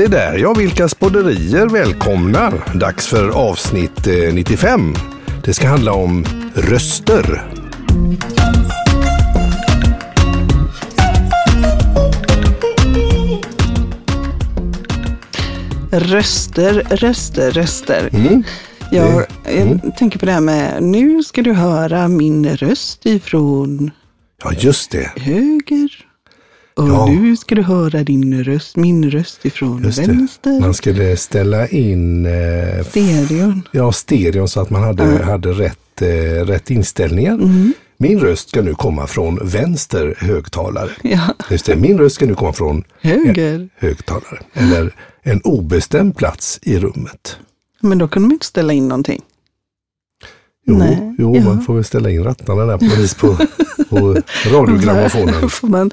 Se där, ja vilka spodderier välkomnar. Dags för avsnitt eh, 95. Det ska handla om röster. Röster, röster, röster. Mm. Jag, jag tänker på det här med, nu ska du höra min röst ifrån Ja, just det. höger. Och Ja. nu ska du höra din röst, min röst ifrån Just det. vänster. Man skulle ställa in eh, Stereon. ja, stereon så att man hade, hade rätt, eh, rätt inställningar. Mm. Min röst ska nu komma från vänster högtalare. Ja, Just det, min röst ska nu komma från höger. högtalare. Eller en obestämd plats i rummet. Men då kunde man inte ställa in någonting. Jo, Nej, jo ja. man får väl ställa in rattarna där på vis på, på radiogrammofonen. får man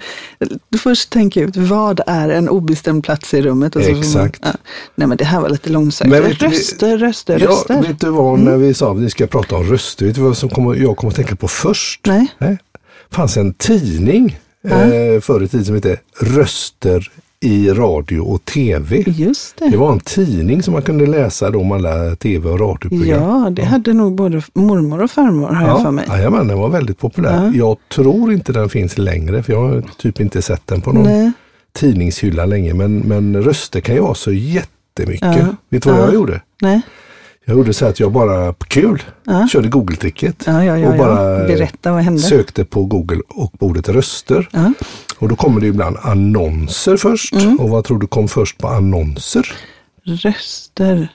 först tänka ut vad är en obestämd plats i rummet. Och så Exakt. Man, ja. Nej men det här var lite långsökt. Men vet Röster, röster, Ja, röster. vet du vad, när vi sa att vi ska prata om röster, vet du vad som kommer, jag kommer att tänka på först? Nej. Det fanns en tidning eh, förr i tiden som hette Röster i radio och tv. Just det. Det var en tidning som man kunde läsa då om alla tv och radioprogram. Ja, det hade nog både mormor och farmor har jag för mig. jajamän, den var väldigt populär. Ja. Jag tror inte den finns längre för jag har typ inte sett den på någon Nej. tidningshylla länge. Men, men röster kan ju vara så jättemycket. Ja. Vet du vad Ja. jag gjorde? Nej. Jag gjorde så att jag bara, på kul, Ja. körde Google-tricket. Ja, ja, och bara sökte på Google och på ordet röster. Och då kommer det ibland annonser först. Mm. Och vad tror du kom först på annonser? Röster,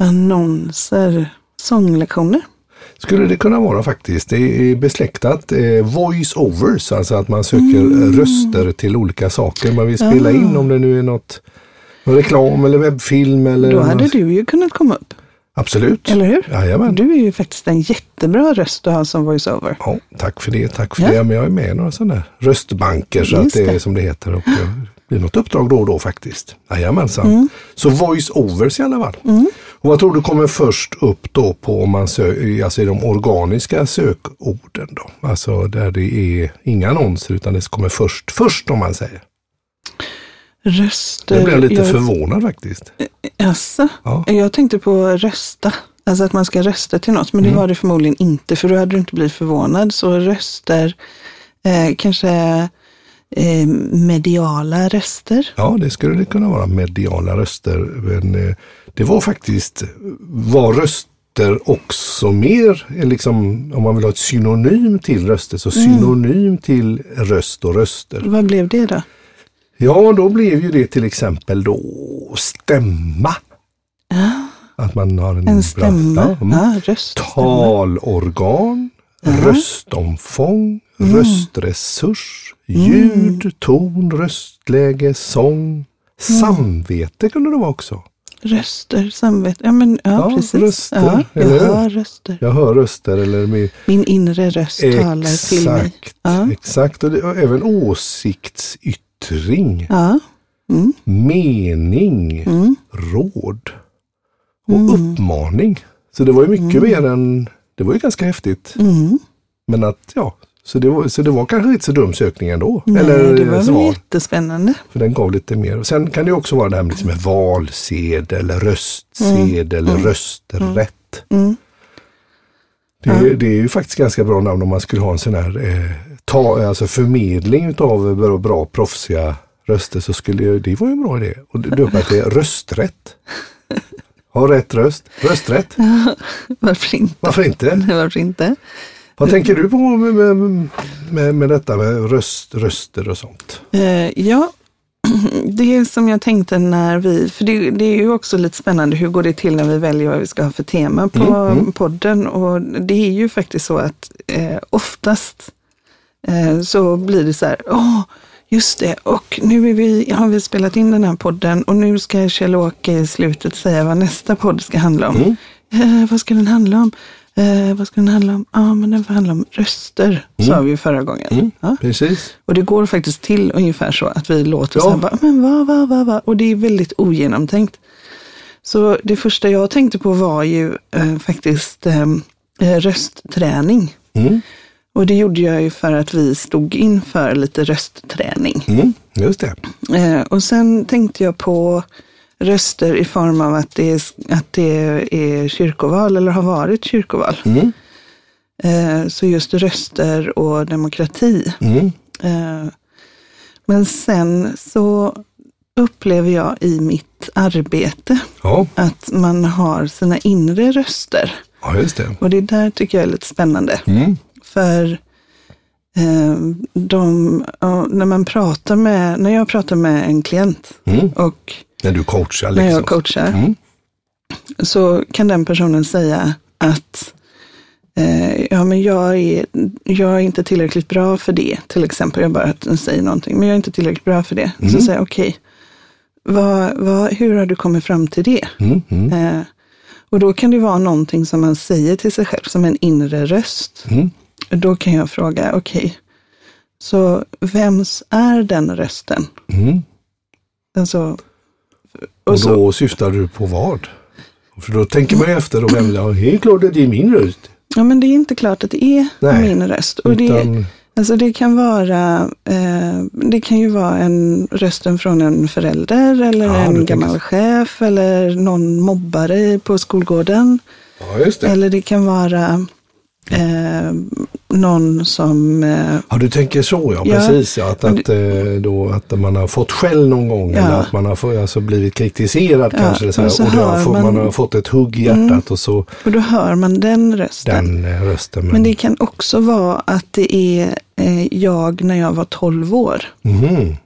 annonser, sånglektioner. Skulle det kunna vara faktiskt. Det är besläktat. Eh, voice overs, alltså att man söker Mm. röster till olika saker. Man vill spela in om det nu är något reklam eller webbfilm. Eller Då hade något- du ju kunnat komma upp, Absolut. eller hur? Jajamän. Du är ju faktiskt en jättebra röst att ha som voiceover. Ja, tack för det. Tack för Ja. det. Men jag är med i några sådana här röstbanker så Just att det är som det heter. Och eh, det blir något uppdrag då och då faktiskt. Jajamensan. Mm. Så voice overs i alla fall. Och vad tror du kommer först upp då på om man sö- alltså i de organiska sökorden då? Alltså där det är inga annonser utan det kommer först, först om man säger. Röster. Jag blev lite jag, förvånad faktiskt. Jaså? Ja. Jag tänkte på rösta. Alltså att man ska rösta till något, men det Mm. var det förmodligen inte, för då hade du inte blivit förvånad. Så röster, eh, kanske eh, mediala röster. Ja, det skulle det kunna vara mediala röster. Men eh, det var faktiskt, var röster också mer, eh, liksom, om man vill ha ett synonym till röster, så synonym till röst och röster. Vad blev det då? Ja, då blev ju det till exempel då stämma. Att man har en, En stämma? Ja, mm. Ja, röst. Talorgan, röstomfång, Mm. röstresurs, ljud, ton, röstläge, sång. Mm. Samvete kunde det vara också. Röster, samvete. Ja, men, ja, Ja, precis. röster, ja, jag eller hör röster. Jag hör röster eller med, Min inre röst talar till mig. exakt, Ja. exakt. Och, det, och även åsiktsyttring, Ja. Mm. mening, Mm. råd och uppmaning. Så det var ju mycket mer än, det var ju ganska häftigt. Mm. Men att, ja, så det var, så det var kanske inte så dum sökning ändå. Nej, eller det var svar. jättespännande. För den gav lite mer. Och sen kan det också vara det här med, liksom valsedel, röstsedel, rösträtt. Mm. Det, är- det är ju faktiskt ganska bra namn om man skulle ha en sån här eh, ta, alltså förmedling av bra, bra proffsiga röster så skulle ju- det vara ju en bra idé. Och döpa till rösträtt. Ha rätt röst. Rösträtt. Varför inte? Varför inte? Varför inte? Vad tänker du på med, med, med, detta med röst, röster och sånt? Eh, ja, det som jag tänkte när vi, för det, det är ju också lite spännande, hur går det till när vi väljer vad vi ska ha för tema på Mm, podden? Och det är ju faktiskt så att eh, oftast så blir det så här, åh, just det, och nu är vi, har vi spelat in den här podden och nu ska Kjell-Åke i slutet säga vad nästa podd ska handla om. Mm. Eh, vad ska den handla om? Eh, vad ska den handla om? Ja, men den får handla om röster, sa vi förra gången. Mm. Ja. Precis. Och det går faktiskt till ungefär så att vi låter Ja. så här, bara, men vad, vad, vad, vad? Och det är väldigt ogenomtänkt. Så det första jag tänkte på var ju eh, faktiskt eh, eh, röstträning. Mm. Och det gjorde jag ju för att vi stod inför lite röstträning. Mm. Just det. Eh, och sen tänkte jag på röster i form av att det är, att det är kyrkoval eller har varit kyrkoval. Mm. Eh, så just röster och demokrati. Mm. Eh, men sen så upplever jag i mitt arbete Ja. att man har sina inre röster. ja, just det. Och det där tycker jag är lite spännande. Mm. För eh, de, när man pratar med, när jag pratar med en klient Mm. och När du coachar när liksom. jag coachar Mm. så kan den personen säga att eh, ja, men jag, är, jag är inte tillräckligt bra för det. Till exempel, jag bara säger någonting, men jag är inte tillräckligt bra för det. Så Mm. säger jag, okej, vad, vad, hur har du kommit fram till det? Mm. Mm. Eh, och då kan det vara någonting som man säger till sig själv, som en inre röst. Då kan jag fråga, okej, så vems är den rösten? Mm. Alltså, Och och så, då syftar du på vad? För då tänker man efter och vem, ja, det är klart att det är min röst. ja, men det är inte klart att det är Nej, min röst. Och det, Utan, Alltså det kan vara, eh, det kan ju vara en rösten från en förälder eller Ja, en tänker gammal så. chef eller någon mobbare på skolgården. ja, just det. Eller det kan vara eh, någon som, eh, Ja, du tänker så ja, Ja. precis. Ja. Att, Men att, eh, då, att man har fått skäll någon gång Ja. eller att man har alltså, blivit kritiserad kanske. Så och så och då har man, man- Mm. har fått ett hugg i hjärtat och så och då hör man den rösten. den eh, rösten. Men det kan också vara att det är eh, jag när jag var 12 år. Mhm.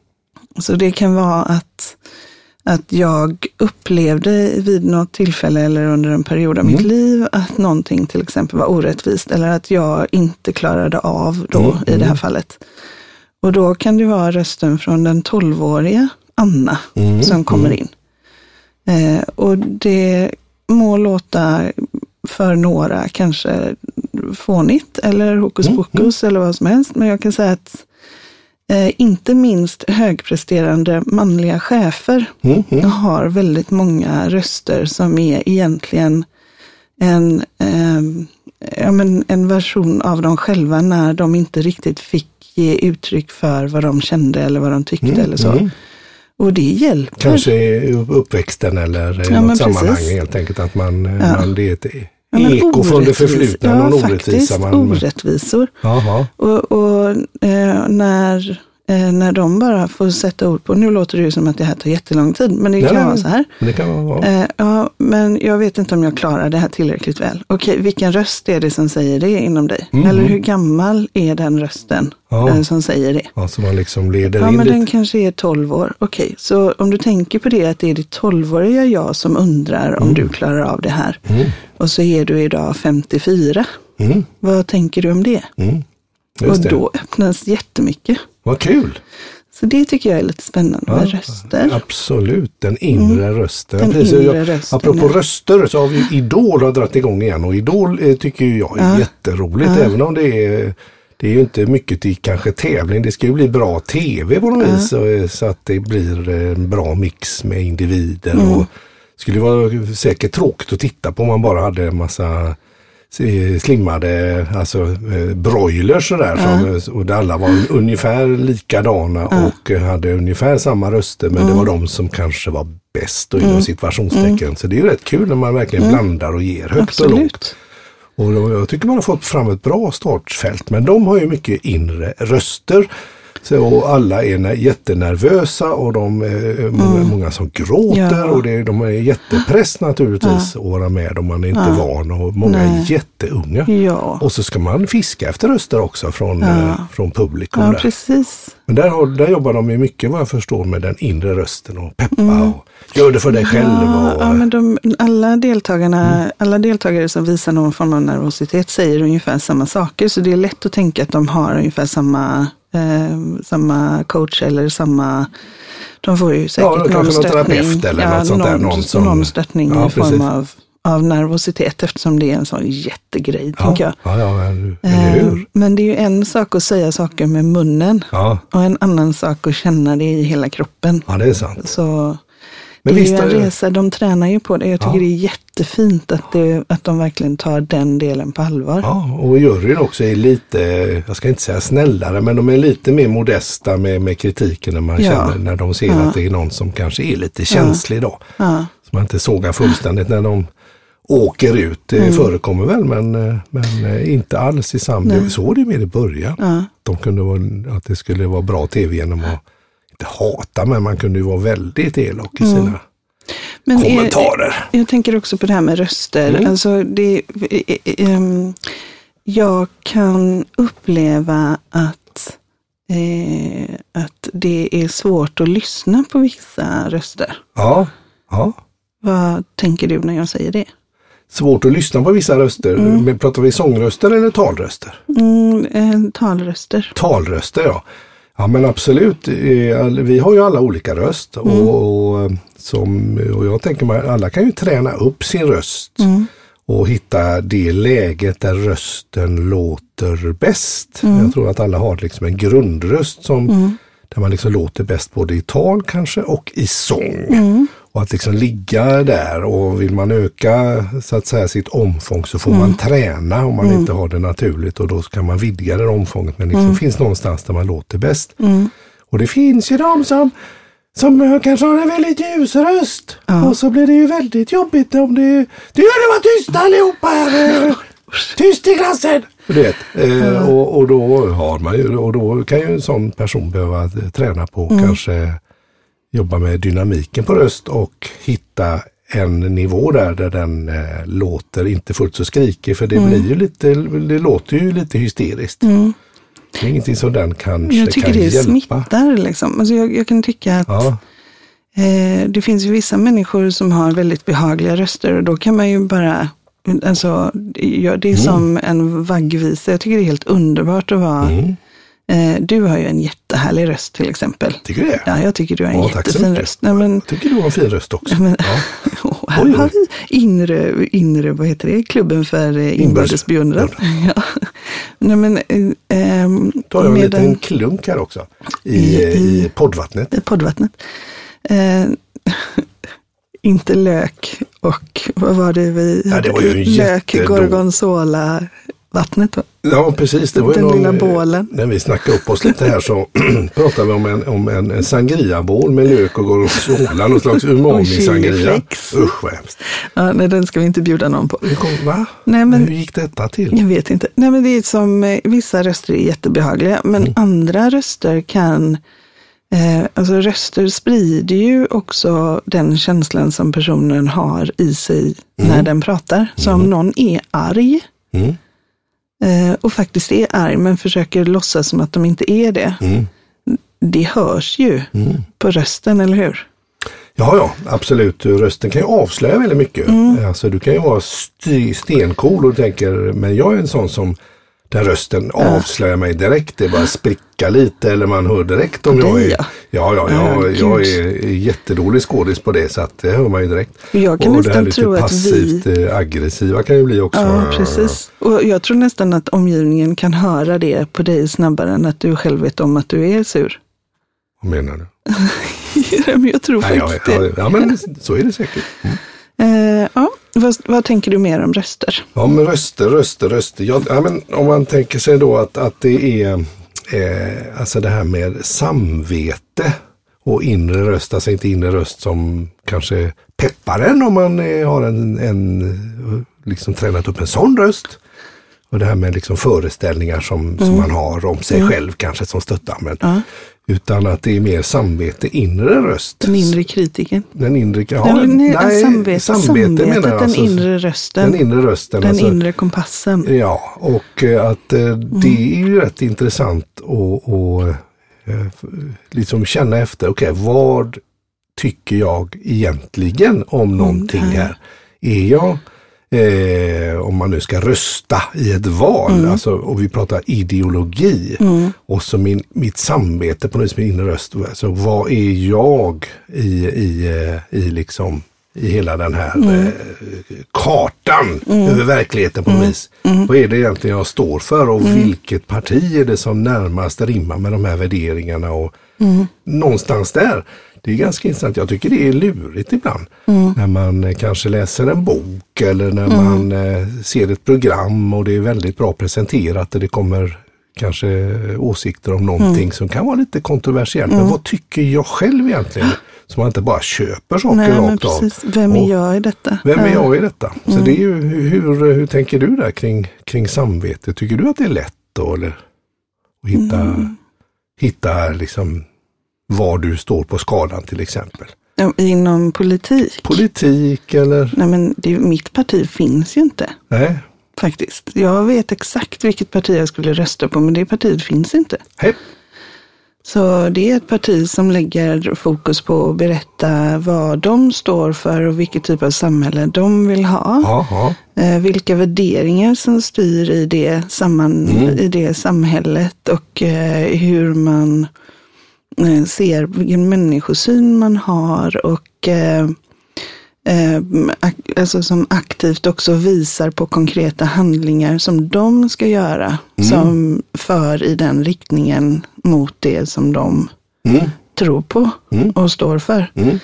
Så det kan vara att, att jag upplevde vid något tillfälle eller under en period av mitt Mm. liv att någonting till exempel var orättvist eller att jag inte klarade av då Mm, i det här fallet. Och då kan det vara rösten från den 12-åriga Anna Mm, som kommer in. Eh, och det må låta för några kanske fånigt eller hokus Mm, pokus eller vad som helst. Men jag kan säga att eh, inte minst högpresterande manliga chefer Mm, mm. har väldigt många röster som är egentligen en, eh, ja, men en version av dem själva när de inte riktigt fick ge uttryck för vad de kände eller vad de tyckte Mm, eller så. mm. Och det hjälper. Kanske i uppväxten eller i Ja, något sammanhang precis. helt enkelt. Att man, Ja. man det är ett Ja, eko från det förflutna, ja, någon faktiskt, orättvisa. Man, orättvisor. Och, och eh, när, när de bara får sätta ord på, nu låter det ju som att det här tar jättelång tid, men det Nej, kan vara så här. Det kan vara. Eh, ja, men jag vet inte om jag klarar det här tillräckligt väl. Okej, vilken röst är det som säger det inom dig? Mhm. Eller hur gammal är den rösten Ja. eh, som säger det? Ja, så man liksom leder Ja, in men lite. den kanske är 12 år. Okej, så om du tänker på det att det är ditt 12-åriga jag som undrar om du klarar av det här. Mm. Och så är du idag 54. Mm. Vad tänker du om det? Mm. Och det. då öppnas jättemycket. Vad kul! Så det tycker jag är lite spännande med Ja, röster. Absolut, den inre rösten. Den Precis, inre jag, rösten, apropå ja. röster så har vi Idol har dragit igång igen och Idol eh, tycker jag är Ja. jätteroligt Ja. även om det är det är ju inte mycket till kanske tävling. Det ska ju bli bra tv på något vis så, eh, så att det blir en bra mix med individer. Mm. Och skulle vara säkert tråkigt att titta på om man bara hade en massa slimmade alltså eh, broilers sådär som, och alla var ungefär likadana och eh, hade ungefär samma röster men det var de som kanske var bäst och inom situationstecken. Så det är rätt kul när man verkligen blandar och ger högt och lågt. Absolut. Och då- jag tycker man har fått fram ett bra startfält men de har ju mycket inre röster. Så, och alla är jättenervösa och de är många, många som gråter Mm. Ja. och det, de är jättepress naturligtvis att vara med om man är inte van och många Nej. är jätteunga. Ja, Och så ska man fiska efter röster också från, Ja. eh, från publikum. ja där. precis. Men där, där jobbar de ju mycket vad jag förstår med den inre rösten och peppa och gör det för dig själv. Mm. Ja, och, ja, men de, alla, deltagarna, alla deltagare som visar någon form av nervositet säger ungefär samma saker. Så det är lätt att tänka att de har ungefär samma, eh, samma coach eller samma de får ju säkert Ja, någon kanske någon stöttning. terapeut eller något sånt där, någon, någon som- någon stöttning Ja, i form av, av nervositet eftersom det är en sån jättegrej, tänker jag. ja, ja, men, Eh? Men det är ju en sak att säga saker med munnen Ja, och en annan sak att känna det i hela kroppen. ja, det är sant. Så Men det är visst ju en det- resa, de tränar ju på det. Jag tycker Ja. det är jättefint att, det, att de verkligen tar den delen på allvar. Ja, och juryn också är lite, jag ska inte säga snällare, men de är lite mer modesta med, med kritiken när man Ja. känner, när de ser Ja. att det är någon som kanske är lite känslig då. Ja. Så man inte sågar fullständigt när de åker ut. Det Mm. förekommer väl men, eh, men eh, inte alls i samma. Så var det mer i början. Ja. De kunde vara, att det skulle vara bra tv genom att, inte hata, men man kunde ju vara väldigt elak i Mm. sina Men är- kommentarer. Jag tänker också på det här med röster. Mm. Alltså det, eh, eh, ehm, jag kan uppleva att, eh, att det är svårt att lyssna på vissa röster. Ja, ja. Vad tänker du när jag säger det? Svårt att lyssna på vissa röster. Men pratar vi sångröster eller talröster? Mm, eh, talröster. Talröster ja. Ja men absolut. Eh, Vi har ju alla olika röst. Och, och, som, och jag tänker mig alla kan ju träna upp sin röst. Och hitta det läget där rösten låter bäst. Jag tror att alla har liksom en grundröst som där man liksom låter bäst både i tal kanske och i sång. Och att liksom ligga där och vill man öka så att säga sitt omfång så får man träna om man inte har det naturligt. Och då ska man vidga det omfånget. Men liksom finns någonstans där man låter bäst. Och det finns ju de som som kanske har en väldigt ljus röst. Och så blir det ju väldigt jobbigt om det... Du gör det vara tysta allihopa här! Tyst i klassen! Du vet, eh, och, och då har man ju, och då kan ju en sån person behöva eh, träna på kanske jobba med dynamiken på röst och hitta en nivå där, där den eh, låter inte fullt så skrikig för det blir ju lite, det låter ju lite hysteriskt. Det är ingenting som den kanske Jag tycker kan det hjälpa. smittar. Liksom. Alltså jag, jag kan tycka att Ja, Eh, det finns ju vissa människor som har väldigt behagliga röster och då kan man ju bara, alltså, ja, det är Mm. som en vaggvisa. Jag tycker det är helt underbart att vara, Mm. Du har ju en jättehärlig röst till exempel. tycker du det? Ja, jag tycker du har en Ja, så jättefin röst. Nej, men, Jag tycker du har en fin röst också. men, Ja. Åh, här har vi inre, inre, vad heter det, klubben för eh, inbördes beundran. Ja. Nej, men, eh, ehm, Då har jag en liten klunk här också i, I- i- poddvattnet. i poddvattnet. Eh, inte lök och vad var det vi Ja, det var ju Lök, jättedå- gorgonzola, vattnet. va? Ja, precis. Det var Den någon, lilla bålen. När vi snackade upp oss lite här så pratade vi om en, om en, en sangria-bål med lök och gorgonzola. Någon slags umami-sangria. Usch vad hemskt. Ja, nej, den ska vi inte bjuda någon på. Kom- Va? Nej, men- Hur gick detta till? Jag vet inte. Nej, men det är som eh, vissa röster är jättebehagliga, men Mm. andra röster kan Eh, alltså röster sprider ju också den känslan som personen har i sig när den pratar. Så om någon är arg Mm. Eh, och faktiskt är arg men försöker låtsas som att de inte är det. Mm. Det hörs ju på rösten, eller hur? Ja, ja, absolut. Rösten kan ju avslöja väldigt mycket. Mm. Alltså, du kan ju vara st- stencool och tänker, men jag är en sån som där rösten avslöjar mig direkt. Det bara spricka lite eller man hör direkt om jag är... ja. Ja, ja, Ja, jag, jag är jättedålig skådis på det så att det hör man ju direkt. Jag kan och det här nästan lite tro passivt eh, aggressiva kan ju bli också. Ja, precis. Och jag tror nästan att omgivningen kan höra det på dig snabbare än att du själv vet om att du är sur. Vad menar du? Jag tror ja, faktiskt ja, det. ja, men så är det säkert. Mm. Eh, ja, vad, vad tänker du mer om röster? Ja, men röster, röster, röster. Ja, ja, men om man tänker sig då att, att det är eh, alltså det här med samvete och inre röst, alltså inte inre röst som kanske peppar en om man eh, har en, en liksom tränat upp en sån röst. Och det här med liksom föreställningar som, som man har om sig själv kanske som stöttar. Men, Ja. Utan att det är mer samvete, inre röst. Den inre kritiken? Den inre, ja, nej, nej, samvete, samvetet, menar jag. den Alltså, inre rösten. Den inre rösten. den alltså, inre kompassen. Ja, och eh, att eh, det är ju rätt intressant att och, eh, liksom känna efter, okej vad tycker jag egentligen om någonting det här. här? Är jag, eh, om man nu ska rösta i ett val, alltså, och vi pratar ideologi, och så min, mitt samvete på något vis, min inre röst, alltså vad är jag i, i, eh, i liksom i hela den här eh, kartan över verkligheten på något vis. Vad är det egentligen jag står för och vilket parti är det som närmast rimmar med de här värderingarna och någonstans där. Det är ganska intressant. Jag tycker det är lurigt ibland. Mm. När man eh, kanske läser en bok eller när Mm. man eh, ser ett program och det är väldigt bra presenterat och det kommer kanske åsikter om någonting Mm. som kan vara lite kontroversiellt. Men vad tycker jag själv egentligen? Så man inte bara köper saker Nej, rakt av. Vem är jag i detta? Vem är Ja. jag i detta? Så Mm. det är ju, hur, hur tänker du där kring, kring samvete? Tycker du att det är lätt då eller? Att hitta, Mm. hitta liksom var du står på skalan till exempel. Inom politik? Politik eller? Nej, men det, mitt parti finns ju inte Nej. faktiskt. Jag vet exakt vilket parti jag skulle rösta på, men det partiet finns inte. Hej. Så det är ett parti som lägger fokus på att berätta vad de står för och vilket typ av samhälle de vill ha. Ja. Eh, vilka värderingar som styr i det, samman, Mm. i det samhället och eh, hur man ser, vilken människosyn man har och eh, eh, alltså som aktivt också visar på konkreta handlingar som de ska göra som för i den riktningen mot det som de Mm. tror på Mm. och står för. Mm.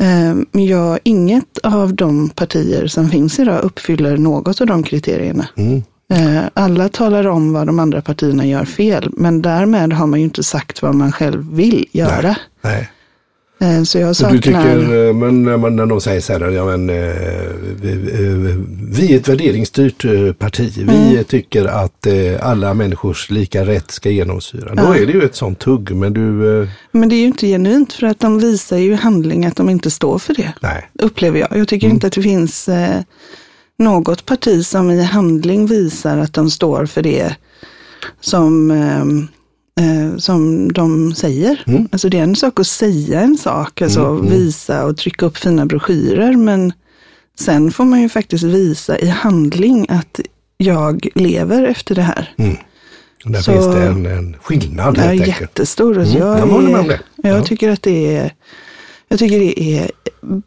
Eh, Men jag, inget av de partier som finns idag uppfyller något av de kriterierna. Mm. Eh, Alla talar om vad de andra partierna gör fel, men därmed har man ju inte sagt vad man själv vill göra. Nej. Eh, Så jag Så du saknar... tycker, eh, men när, man, när de säger så här, ja men vi, är ett värderingsstyrt parti. Vi Mm. tycker att alla människors lika rätt ska genomsyra. Då Ja. är det ju ett sånt tugg, men du, Men det är ju inte genuint för att de visar ju i handling att de inte står för det. nej. Upplever jag. Jag tycker inte att det finns något parti som i handling visar att de står för det som, eh, eh, som de säger. Mm. Alltså det är en sak att säga en sak, alltså Mm, mm. visa och trycka upp fina broschyrer, men sen får man ju faktiskt visa i handling att jag lever efter det här. Mm. Och där Så- finns det en, en skillnad Det är helt enkelt. jättestor. Alltså Mm, jag, jag är, det. jag Ja. tycker att det är jag tycker det är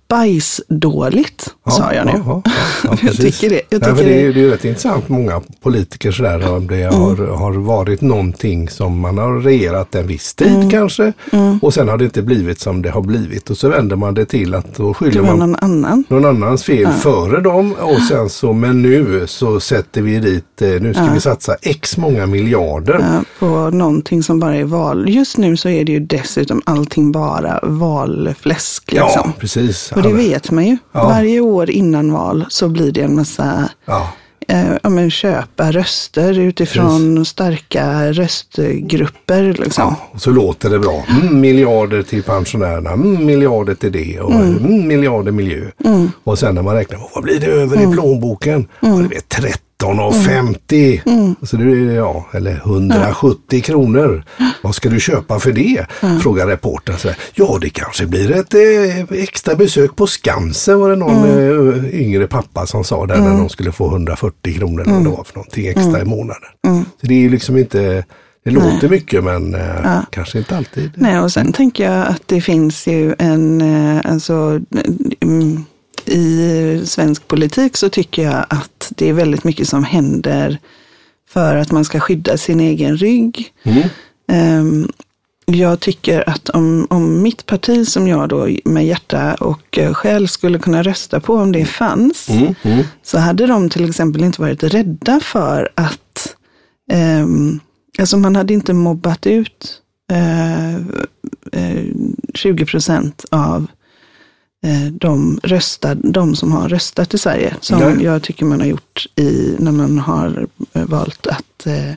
bajsdåligt, sa jag nu. Ja, ja, ja, ja, Jag tycker det. Jag Nej, tycker det, är, det. är rätt intressant. Många politiker sådär, om det har, har varit någonting som man har regerat en viss tid Mm. kanske. Och sen har det inte blivit som det har blivit. Och så vänder man det till att då skyller man någon annan. någon annans fel före dem. Och sen så, men nu så sätter vi dit, eh, nu ska vi satsa x många miljarder. Ja, på någonting som bara är val. Just nu så är det ju dessutom allting bara valfläsk. Liksom. Ja, precis. Och det vet man ju. Ja. Varje år innan val så blir det en massa Ja, eh, ja, men köpa röster utifrån starka röstgrupper. Liksom. Ja, och så låter det bra. Mm, miljarder till pensionärerna, mm, miljarder till det och mm. miljarder miljö. Och sen när man räknar, vad blir det över i plånboken? Ja, det blir 13,50. Så det är, ja, eller 170 kronor. Vad ska du köpa för det? Frågar reportern. Så ja, det kanske blir ett eh, extra besök på Skansen var det någon eh, yngre pappa som sa där när de skulle få 140 kronor eller vad det var för någonting extra i månaden. Så det är liksom inte det låter mycket men eh, kanske inte alltid. Nej, och sen tänker jag att det finns ju en, eh, alltså mm, i svensk politik så tycker jag att det är väldigt mycket som händer för att man ska skydda sin egen rygg. Mm. Ehm, Jag tycker att om, om mitt parti som jag då med hjärta och eh, själ skulle kunna rösta på om det fanns, Mm, mm, så hade de till exempel inte varit rädda för att, ehm, alltså man hade inte mobbat ut eh, eh, 20 procent av eh, de, röstad, de som har röstat i Sverige, som Nej. jag tycker man har gjort i, när man har eh, valt att eh,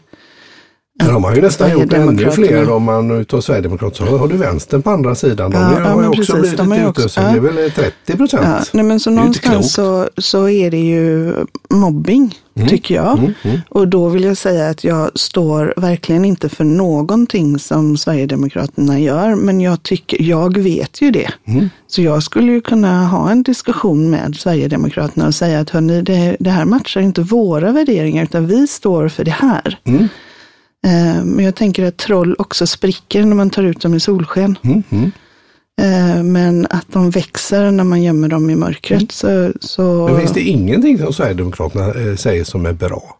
Men de har ju nästan gjort ännu fler om man utav Sverigedemokraterna så har du vänstern på andra sidan. De Ja, har ju också precis, blivit de också- så ja. det är väl 30 procent. Ja, nej men så någonstans så, så är det ju mobbing, tycker jag. Mm, mm. Och då vill jag säga att jag står verkligen inte för någonting som Sverigedemokraterna gör, men jag, tycker, jag vet ju det. Mm. Så jag skulle ju kunna ha en diskussion med Sverigedemokraterna och säga att hörni, det, det här matchar inte våra värderingar, utan vi står för det här. Mm. Eh, Men jag tänker att troll också spricker när man tar ut dem i solsken. Mm, mm. Eh, Men att de växer när man gömmer dem i mörkret. Så, så... Men finns det ingenting som Sverigedemokraterna eh, säger som är bra?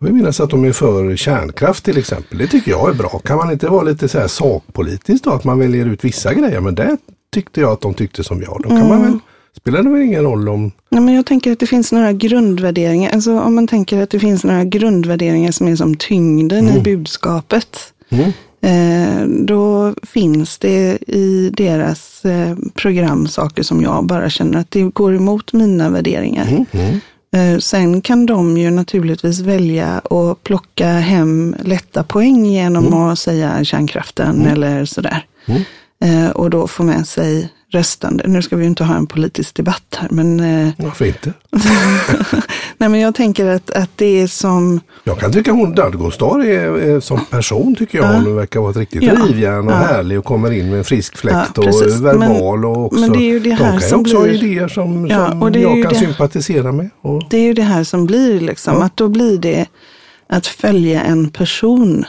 Jag vill minnas att de är för kärnkraft till exempel. Det tycker jag är bra. Kan man inte vara lite så här sakpolitisk då? Att man väljer ut vissa grejer. Men det tyckte jag att de tyckte som jag. Då kan man väl, spelar det väl ingen roll om... Ja, men jag tänker att det finns några grundvärderingar. Alltså om man tänker att det finns några grundvärderingar som är som tyngden i budskapet. Mm. Eh, då finns det i deras eh, program saker som jag bara känner att det går emot mina värderingar. Mm. Mm. Eh, sen kan de ju naturligtvis välja att plocka hem lätta poäng genom att säga kärnkraften eller sådär. Och då få med sig röstande. Nu ska vi ju inte ha en politisk debatt här, men, eh, Varför inte? nej, men jag tänker att, att det är som, Jag kan tycka hon Dadgostar är, är som person tycker jag. Hon verkar vara ett riktigt Ja. rivjärn och Ja. härlig och kommer in med en frisk fläkt Ja, och verbal och också. men det är ju det de här kan ju som också ha blir- idéer som, Ja, som jag kan det- sympatisera med. Och, det är ju det här som blir liksom, Ja. att då blir det att följa en person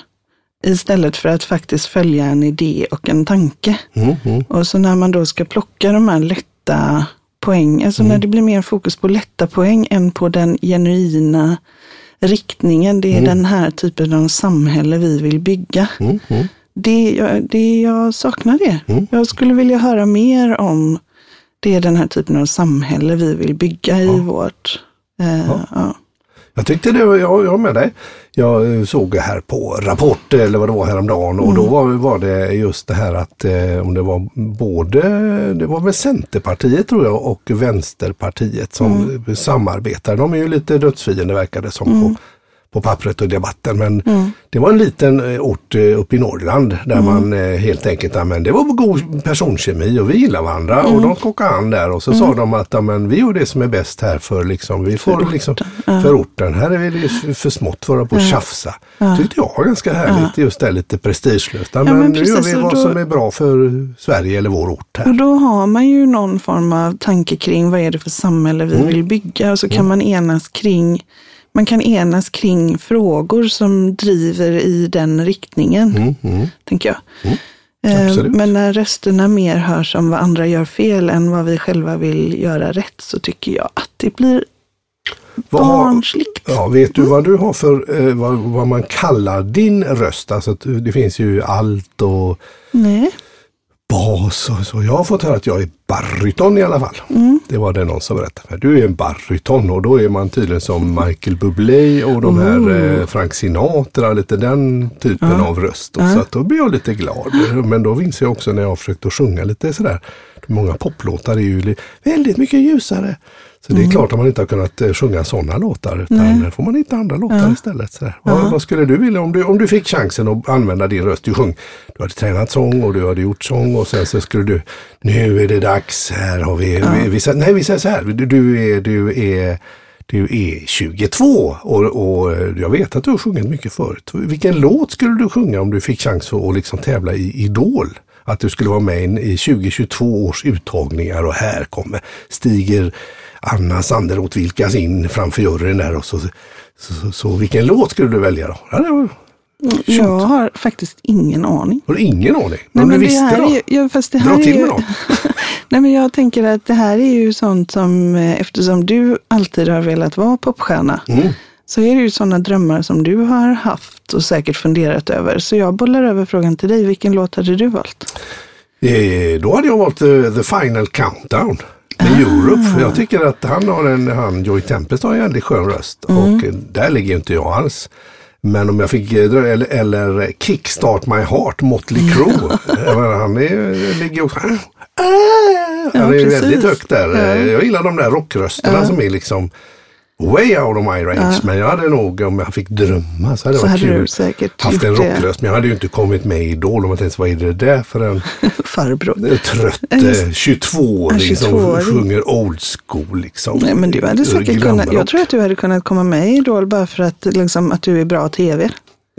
istället för att faktiskt följa en idé och en tanke. mm, mm. Och så när man då ska plocka de här lätta poäng, alltså Mm. när det blir mer fokus på lätta poäng än på den genuina riktningen, det är den här typen av samhälle vi vill bygga. Mm, mm. Det, jag, det, jag saknar det. Mm. Jag skulle vilja höra mer om det är den här typen av samhälle vi vill bygga i vårt... Eh, ja. Jag tyckte det var, jag, jag med dig. Jag eh, såg här på Rapport eller vad det var häromdagen och då Mm. var, var det just det här att eh, om det var både, det var väl Centerpartiet tror jag och Vänsterpartiet som Mm. samarbetar. De är ju lite dödsfiender verkar det som på, på pappret och debatten. Men Mm. det var en liten eh, ort eh, uppe i Norrland där man eh, helt enkelt, ja, men det var god personkemi och vi gillar varandra Mm. och de skakade hand där och så sa de att ja, men vi gör det som är bäst här för liksom, vi får orten. liksom för orten. Här är det för- för smått för att på att tjafsa. Tyckte jag var ganska härligt, just det lite prestigelöst. Ja, men, men nu gör vi vad då- som är bra för Sverige eller vår ort här. Och då har man ju någon form av tanke kring vad är det för samhälle vi vill bygga och så kan man enas kring man kan enas kring frågor som driver i den riktningen, Mm, mm. tänker jag. Eh, Absolut. Men när rösterna mer hörs om vad andra gör fel än vad vi själva vill göra rätt så tycker jag att det blir Vad barnsligt. Ja, vet du vad du har för, eh, vad, vad man kallar din röst? Alltså att det finns ju allt och Nej. Bas och så. Jag har fått höra att jag är baryton i alla fall. Mm. Det var det någon som berättade för. Du är en baryton och då är man tydligen som Michael Bublé och de här eh, Frank Sinatra, lite den typen av röst. Och Så då blir jag lite glad. Men då minns jag också när jag har försökt att sjunga lite sådär. Många poplåtar är ju väldigt mycket ljusare. Så det är klart att man inte har kunnat eh, sjunga sådana låtar utan Nej. får man hitta andra låtar istället. Sådär. Vad, vad skulle du vilja om du, om du fick chansen att använda din röst? Du sjöng, du hade tränat sång och du hade gjort sång och sen så skulle du, nu är det dags, här har vi, vi, vi, säger- nej vi säger så här, du, du är, du är du är 22 och, och jag vet att du har sjungit mycket förut. Vilken låt skulle du sjunga om du fick chans att, att liksom tävla i Idol? Att du skulle vara med i 2022 års uttagningar och här kommer, stiger Anna Sanderoth Vilkas in framför juryn där och så, så, så, så vilken låt skulle du välja då? Ja, var, Jag har faktiskt ingen aning. har du ingen aning? Nej, du men det visste här då? är ja, fast det Dra här är till ju, med något. Nej, men jag tänker att det här är ju sånt som, eh, eftersom du alltid har velat vara popstjärna, Mm. så är det ju sådana drömmar som du har haft och säkert funderat över. Så jag bollar över frågan till dig. Vilken låt hade du valt? Eh, då hade jag valt eh, The Final Countdown med Ah. Europe. För jag tycker att han har en, han Joy Tempest har en väldigt skön röst. Mm. Och eh, där ligger inte jag alls. Men om jag fick, eh, eller, eller Kickstart My Heart, Motley Crue. han är, ligger också, ah, ah, han är precis. väldigt högt där. Eh, Jag gillar de där rockrösterna som är liksom way out of my range. Men jag hade nog, om jag fick drömma så hade det Så varit hade kul. Haft en rockröst. Men jag hade ju inte kommit med i Idol om jag tänkte, vad är det där för en Farbror. trött Ja, just- eh, 22-åring Ja, som 22-åring. sjunger old school liksom. Nej, men du hade säkert kunnat, jag tror att du hade kunnat komma med i Idol bara för att, liksom, att du är bra tv.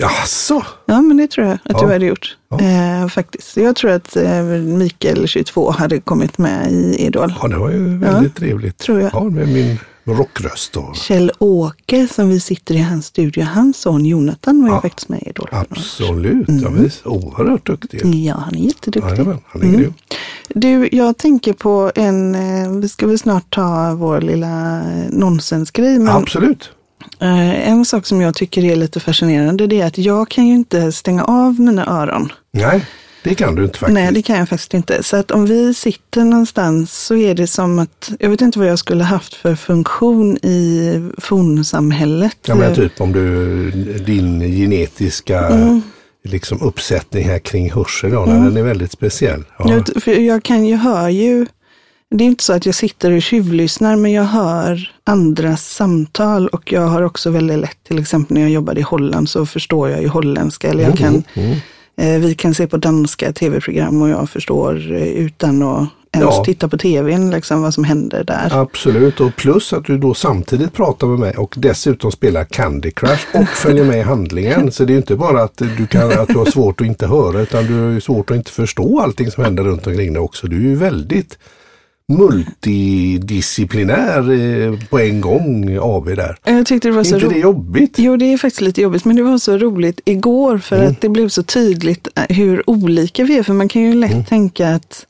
Jaså? Ja, men det tror jag att Ja. du hade gjort. Eh, faktiskt. Jag tror att eh, Mikael, 22, hade kommit med i Idol. Ja, det var ju väldigt trevligt. tror jag. Ja, med min rockröst då. Kjell-Åke som vi sitter i hans studio, hans son Jonathan var ju Ja. faktiskt med i Idol. Absolut, Mm. ja, visst. Oerhört duktig. Ja, han är jätteduktig. Jajamän, han är Mm. grym. Du, jag tänker på en, eh, vi ska väl snart ta vår lilla eh, nonsensgrej, men Absolut. eh, en sak som jag tycker är lite fascinerande det är att jag kan ju inte stänga av mina öron. Nej, det kan du inte faktiskt. Nej, det kan jag faktiskt inte. Så att om vi sitter någonstans så är det som att, jag vet inte vad jag skulle haft för funktion i fornsamhället. Ja, men typ om du, din genetiska Mm. liksom uppsättning här kring hörsel, ja, Mm. den är väldigt speciell. Ja. Jag, för jag kan ju hör ju, det är inte så att jag sitter och tjuvlyssnar, men jag hör andras samtal och jag har också väldigt lätt, till exempel när jag jobbade i Holland så förstår jag ju holländska, eller jag kan, Mm. Eh, vi kan se på danska tv-program och jag förstår eh, utan att ens Ja. titta på tvn, liksom vad som händer där. Absolut, och plus att du då samtidigt pratar med mig och dessutom spelar Candy Crush och följer med i handlingen. Så det är inte bara att du, kan, att du har svårt att inte höra utan du har svårt att inte förstå allting som händer runt omkring dig också. Du är ju väldigt multidisciplinär eh, på en gång AB där. Jag tyckte det var Är så inte det jobbigt? Jo, det är faktiskt lite jobbigt, men det var så roligt igår för Mm. att det blev så tydligt eh, hur olika vi är. För man kan ju lätt Mm. tänka att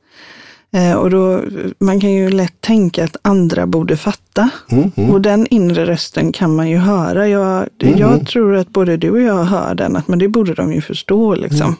eh, och då, man kan ju lätt tänka att andra borde fatta. Mm, mm. Och den inre rösten kan man ju höra. Jag, Mm, jag tror att både du och jag hör den, att, men det borde de ju förstå. Liksom.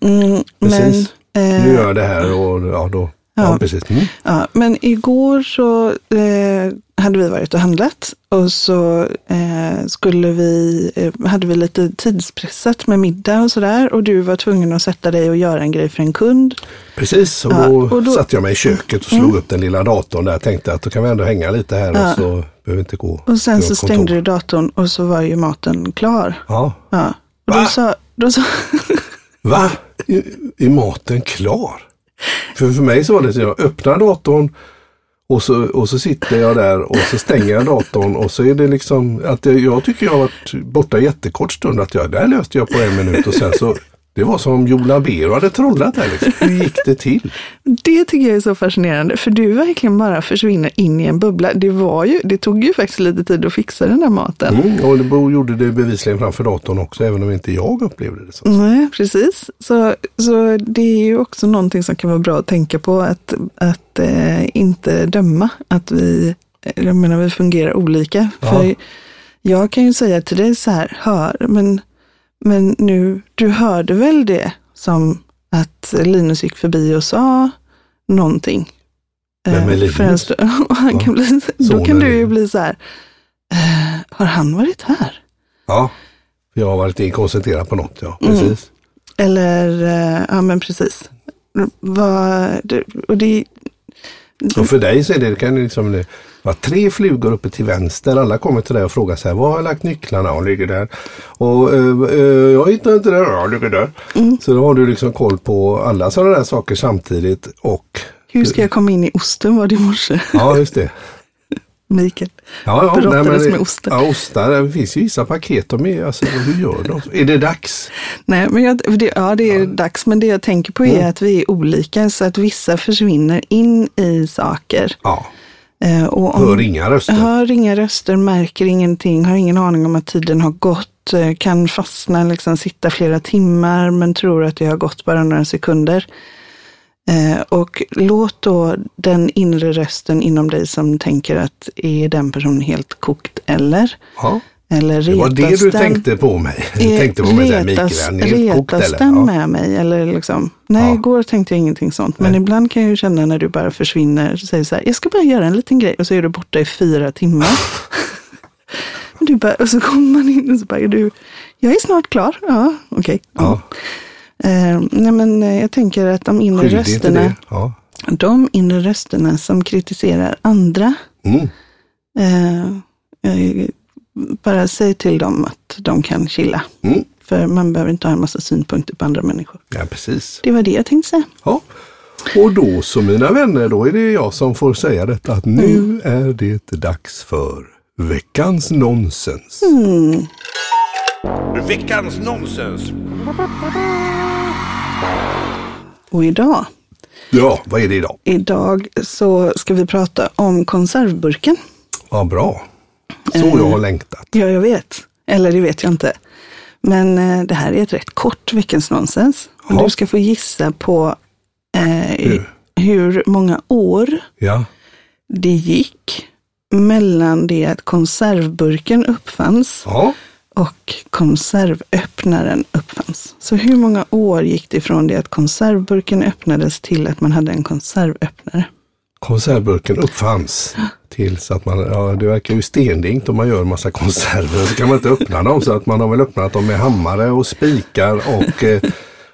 Mm, men, Precis. eh, Nu gör det här och ja, då. Ja, precis. Mm. Ja, men igår så eh, hade vi varit och handlat och så eh, skulle vi, eh, hade vi lite tidspressat med middag och sådär och du var tvungen att sätta dig och göra en grej för en kund. Precis, och Ja, då, och då- Mm. satte jag mig i köket och slog upp den lilla datorn där. Tänkte att då kan vi ändå hänga lite här Ja. och så behöver vi inte gå Och sen så kontor. stängde du datorn och så var ju maten klar. Ja. Ja. Och då Va? sa, då sa, Va? Är maten klar? För, för mig så var det så jag öppnar datorn och så, och så sitter jag där och så stänger jag datorn och så är det liksom att jag, jag tycker jag har varit borta jättekort stund. Att jag, här löste jag på en minut och sen så det var som Joe Labero hade trollat där. Liksom. Hur gick det till? det tycker jag är så fascinerande för du verkligen bara försvinner in i en bubbla. Det, var ju, det tog ju faktiskt lite tid att fixa den där maten. Mm, och Bo gjorde det bevisligen framför datorn också, även om inte jag upplevde det så. Nej, precis. Så, så det är ju också någonting som kan vara bra att tänka på, att, att eh, inte döma att vi, jag menar, vi fungerar olika. Ja. För jag kan ju säga till dig så här, hör, men, men nu, du hörde väl det som att Linus gick förbi och sa någonting. Vem är Eh, Linus? han kan bli, då kan du ju bli så här, eh, har han varit här? Ja, jag har varit inkoncentrerad på något, ja. Mm. Precis. Eller, eh, ja men precis. Vad, och det, Och för dig så är det, det kan ju liksom vara tre flugor uppe till vänster. Alla kommer till dig och frågar så här, var har jag lagt nycklarna? Ja, ligger där. Och eh, eh, jag hittar inte det. Ja, ligger där. Mm. Så då har du liksom koll på alla sådana där saker samtidigt. Och hur ska jag komma in i osten var det i morse, ja, just det. Mikael. Ja, ja, Brottades med ostar. Ja, ostar. Det finns ju vissa paket. De är, alltså, hur gör de? Är det dags? Nej, men jag, det, ja, det är dags, men det jag tänker på är att vi är olika, så att vissa försvinner in i saker. Ja, och om, hör inga röster. Hör inga röster, märker ingenting, har ingen aning om att tiden har gått, eh, kan fastna, liksom sitta flera timmar, men tror att det har gått bara några sekunder. Eh, och låt då den inre rösten inom dig som tänker att är den personen helt kokt eller? Ja, Eller det var det retas du den? tänkte på mig. Du Eh, tänkte på mig så här, Mikael, retas, kokt retas den Ja. med mig? Eller liksom, nej, Ja. igår tänkte jag ingenting sånt. Men Nej. ibland kan jag ju känna när du bara försvinner, så säger så här, jag ska bara göra en liten grej och så är du borta i fyra timmar. och, du bara, och så kommer man in och så bara, är du, jag är snart klar. Ja, okej. Ja, Eh, nej, men eh, jag tänker att de inre skyldig rösterna. Ja. de inre rösterna som kritiserar andra, Mm. eh, bara säg till dem att de kan chilla. Mm. För man behöver inte ha en massa synpunkter på andra människor. Ja, precis. Det var det jag tänkte säga. Ja. Och då så mina vänner, då är det jag som får säga detta att nu Mm. är det dags för veckans nonsens. Mm. Veckans nonsens. Och idag, Ja, vad är det idag? idag så ska vi prata om konservburken. Vad bra. Så Eh. jag har längtat. Ja, jag vet. Eller det vet jag inte. Men eh, det här är ett rätt kort veckans nonsens. Och Ja. du ska få gissa på eh, Hur? hur många år Ja. det gick mellan det att konservburken uppfanns Ja. och konservöppnaren uppfanns. Så hur många år gick det från det att konservburken öppnades till att man hade en konservöppnare? Konservburken uppfanns tills att man, ja det verkar ju stendingt om man gör en massa konserver. Så kan man inte öppna dem så att man har väl öppnat dem med hammare och spikar och, eh,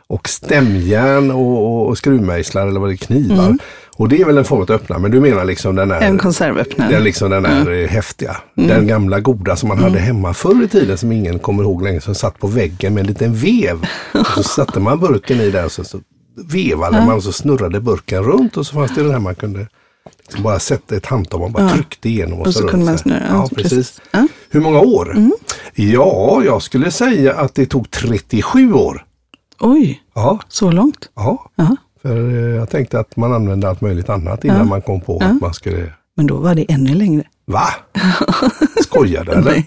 och stämjärn och, och, och skruvmejslar eller vad det är, knivar. Mm. Och det är väl en form av öppnare, men du menar liksom den där, En konservöppnare. den, liksom den där Mm. eh, häftiga. Den gamla goda som man hade hemma förr i tiden som ingen kommer ihåg längre som satt på väggen med en liten vev. Och så satte man burken i där och så, så vevade man och så snurrade burken runt och så fanns det den här man kunde liksom bara sätta ett handtag man bara Ja. tryckte igenom och, Och så runt kunde man snurra. Ja, Ja, precis. precis. Ja. Mm. Hur många år? Ja, jag skulle säga att det tog 37 år. Oj, Ja, så långt? ja. Ja. För eh, jag tänkte att man använde allt möjligt annat innan Ja. man kom på att man skulle Men då var det ännu längre. Va? Skojar du eller?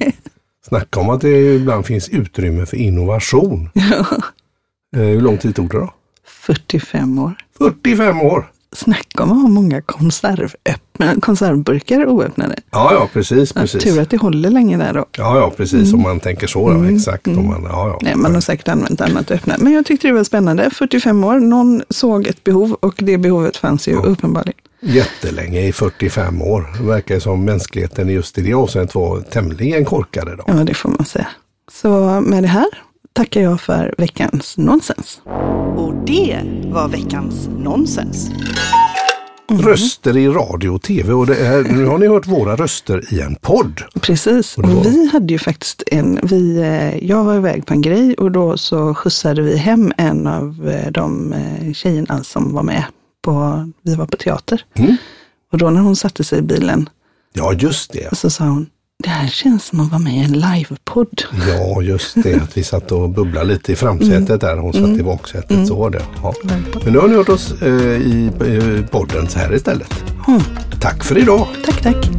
Snacka om att det ibland finns utrymme för innovation. Eh, Hur lång tid tog det då? 45 år. 45 år! Snacka om att ha många konservöppna, konservburkar oöppnade. Ja, ja precis. Ja, precis. tur att det håller länge där då. Ja, ja, precis. Om man tänker så. Ja, exakt. Om man, ja, ja. Nej, man har säkert använt annat öppna. Men jag tyckte det var spännande. 45 år, någon såg ett behov och det behovet fanns ju uppenbarligen. Jättelänge i 45 år. Det verkar som mänskligheten just i det avseendet var tämligen korkade. Då. Ja, det får man säga. Så med det här tackar jag för veckans nonsens. Och det var veckans nonsens. Röster i radio och tv. Och det är, nu har ni hört våra röster i en podd. Precis, Och var- och vi hade ju faktiskt en, vi, eh, jag var iväg på en grej och då så skjutsade vi hem en av eh, de eh, tjejerna som var med på, vi var på teater. Mm. Och då när hon satte sig i bilen Ja, just det. så sa hon, det här känns som att vara med i en livepodd. Ja, just det. Att vi satt och bubblade lite i framsätet där. Hon satt i baksätet. Så var det. Ja. Men nu har ni hört oss eh, i eh, podden så här istället. Mm. Tack för idag! Tack, tack.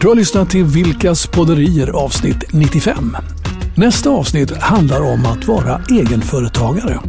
Du har lyssnat till Vilkas podderier avsnitt 95. Nästa avsnitt handlar om att vara egenföretagare.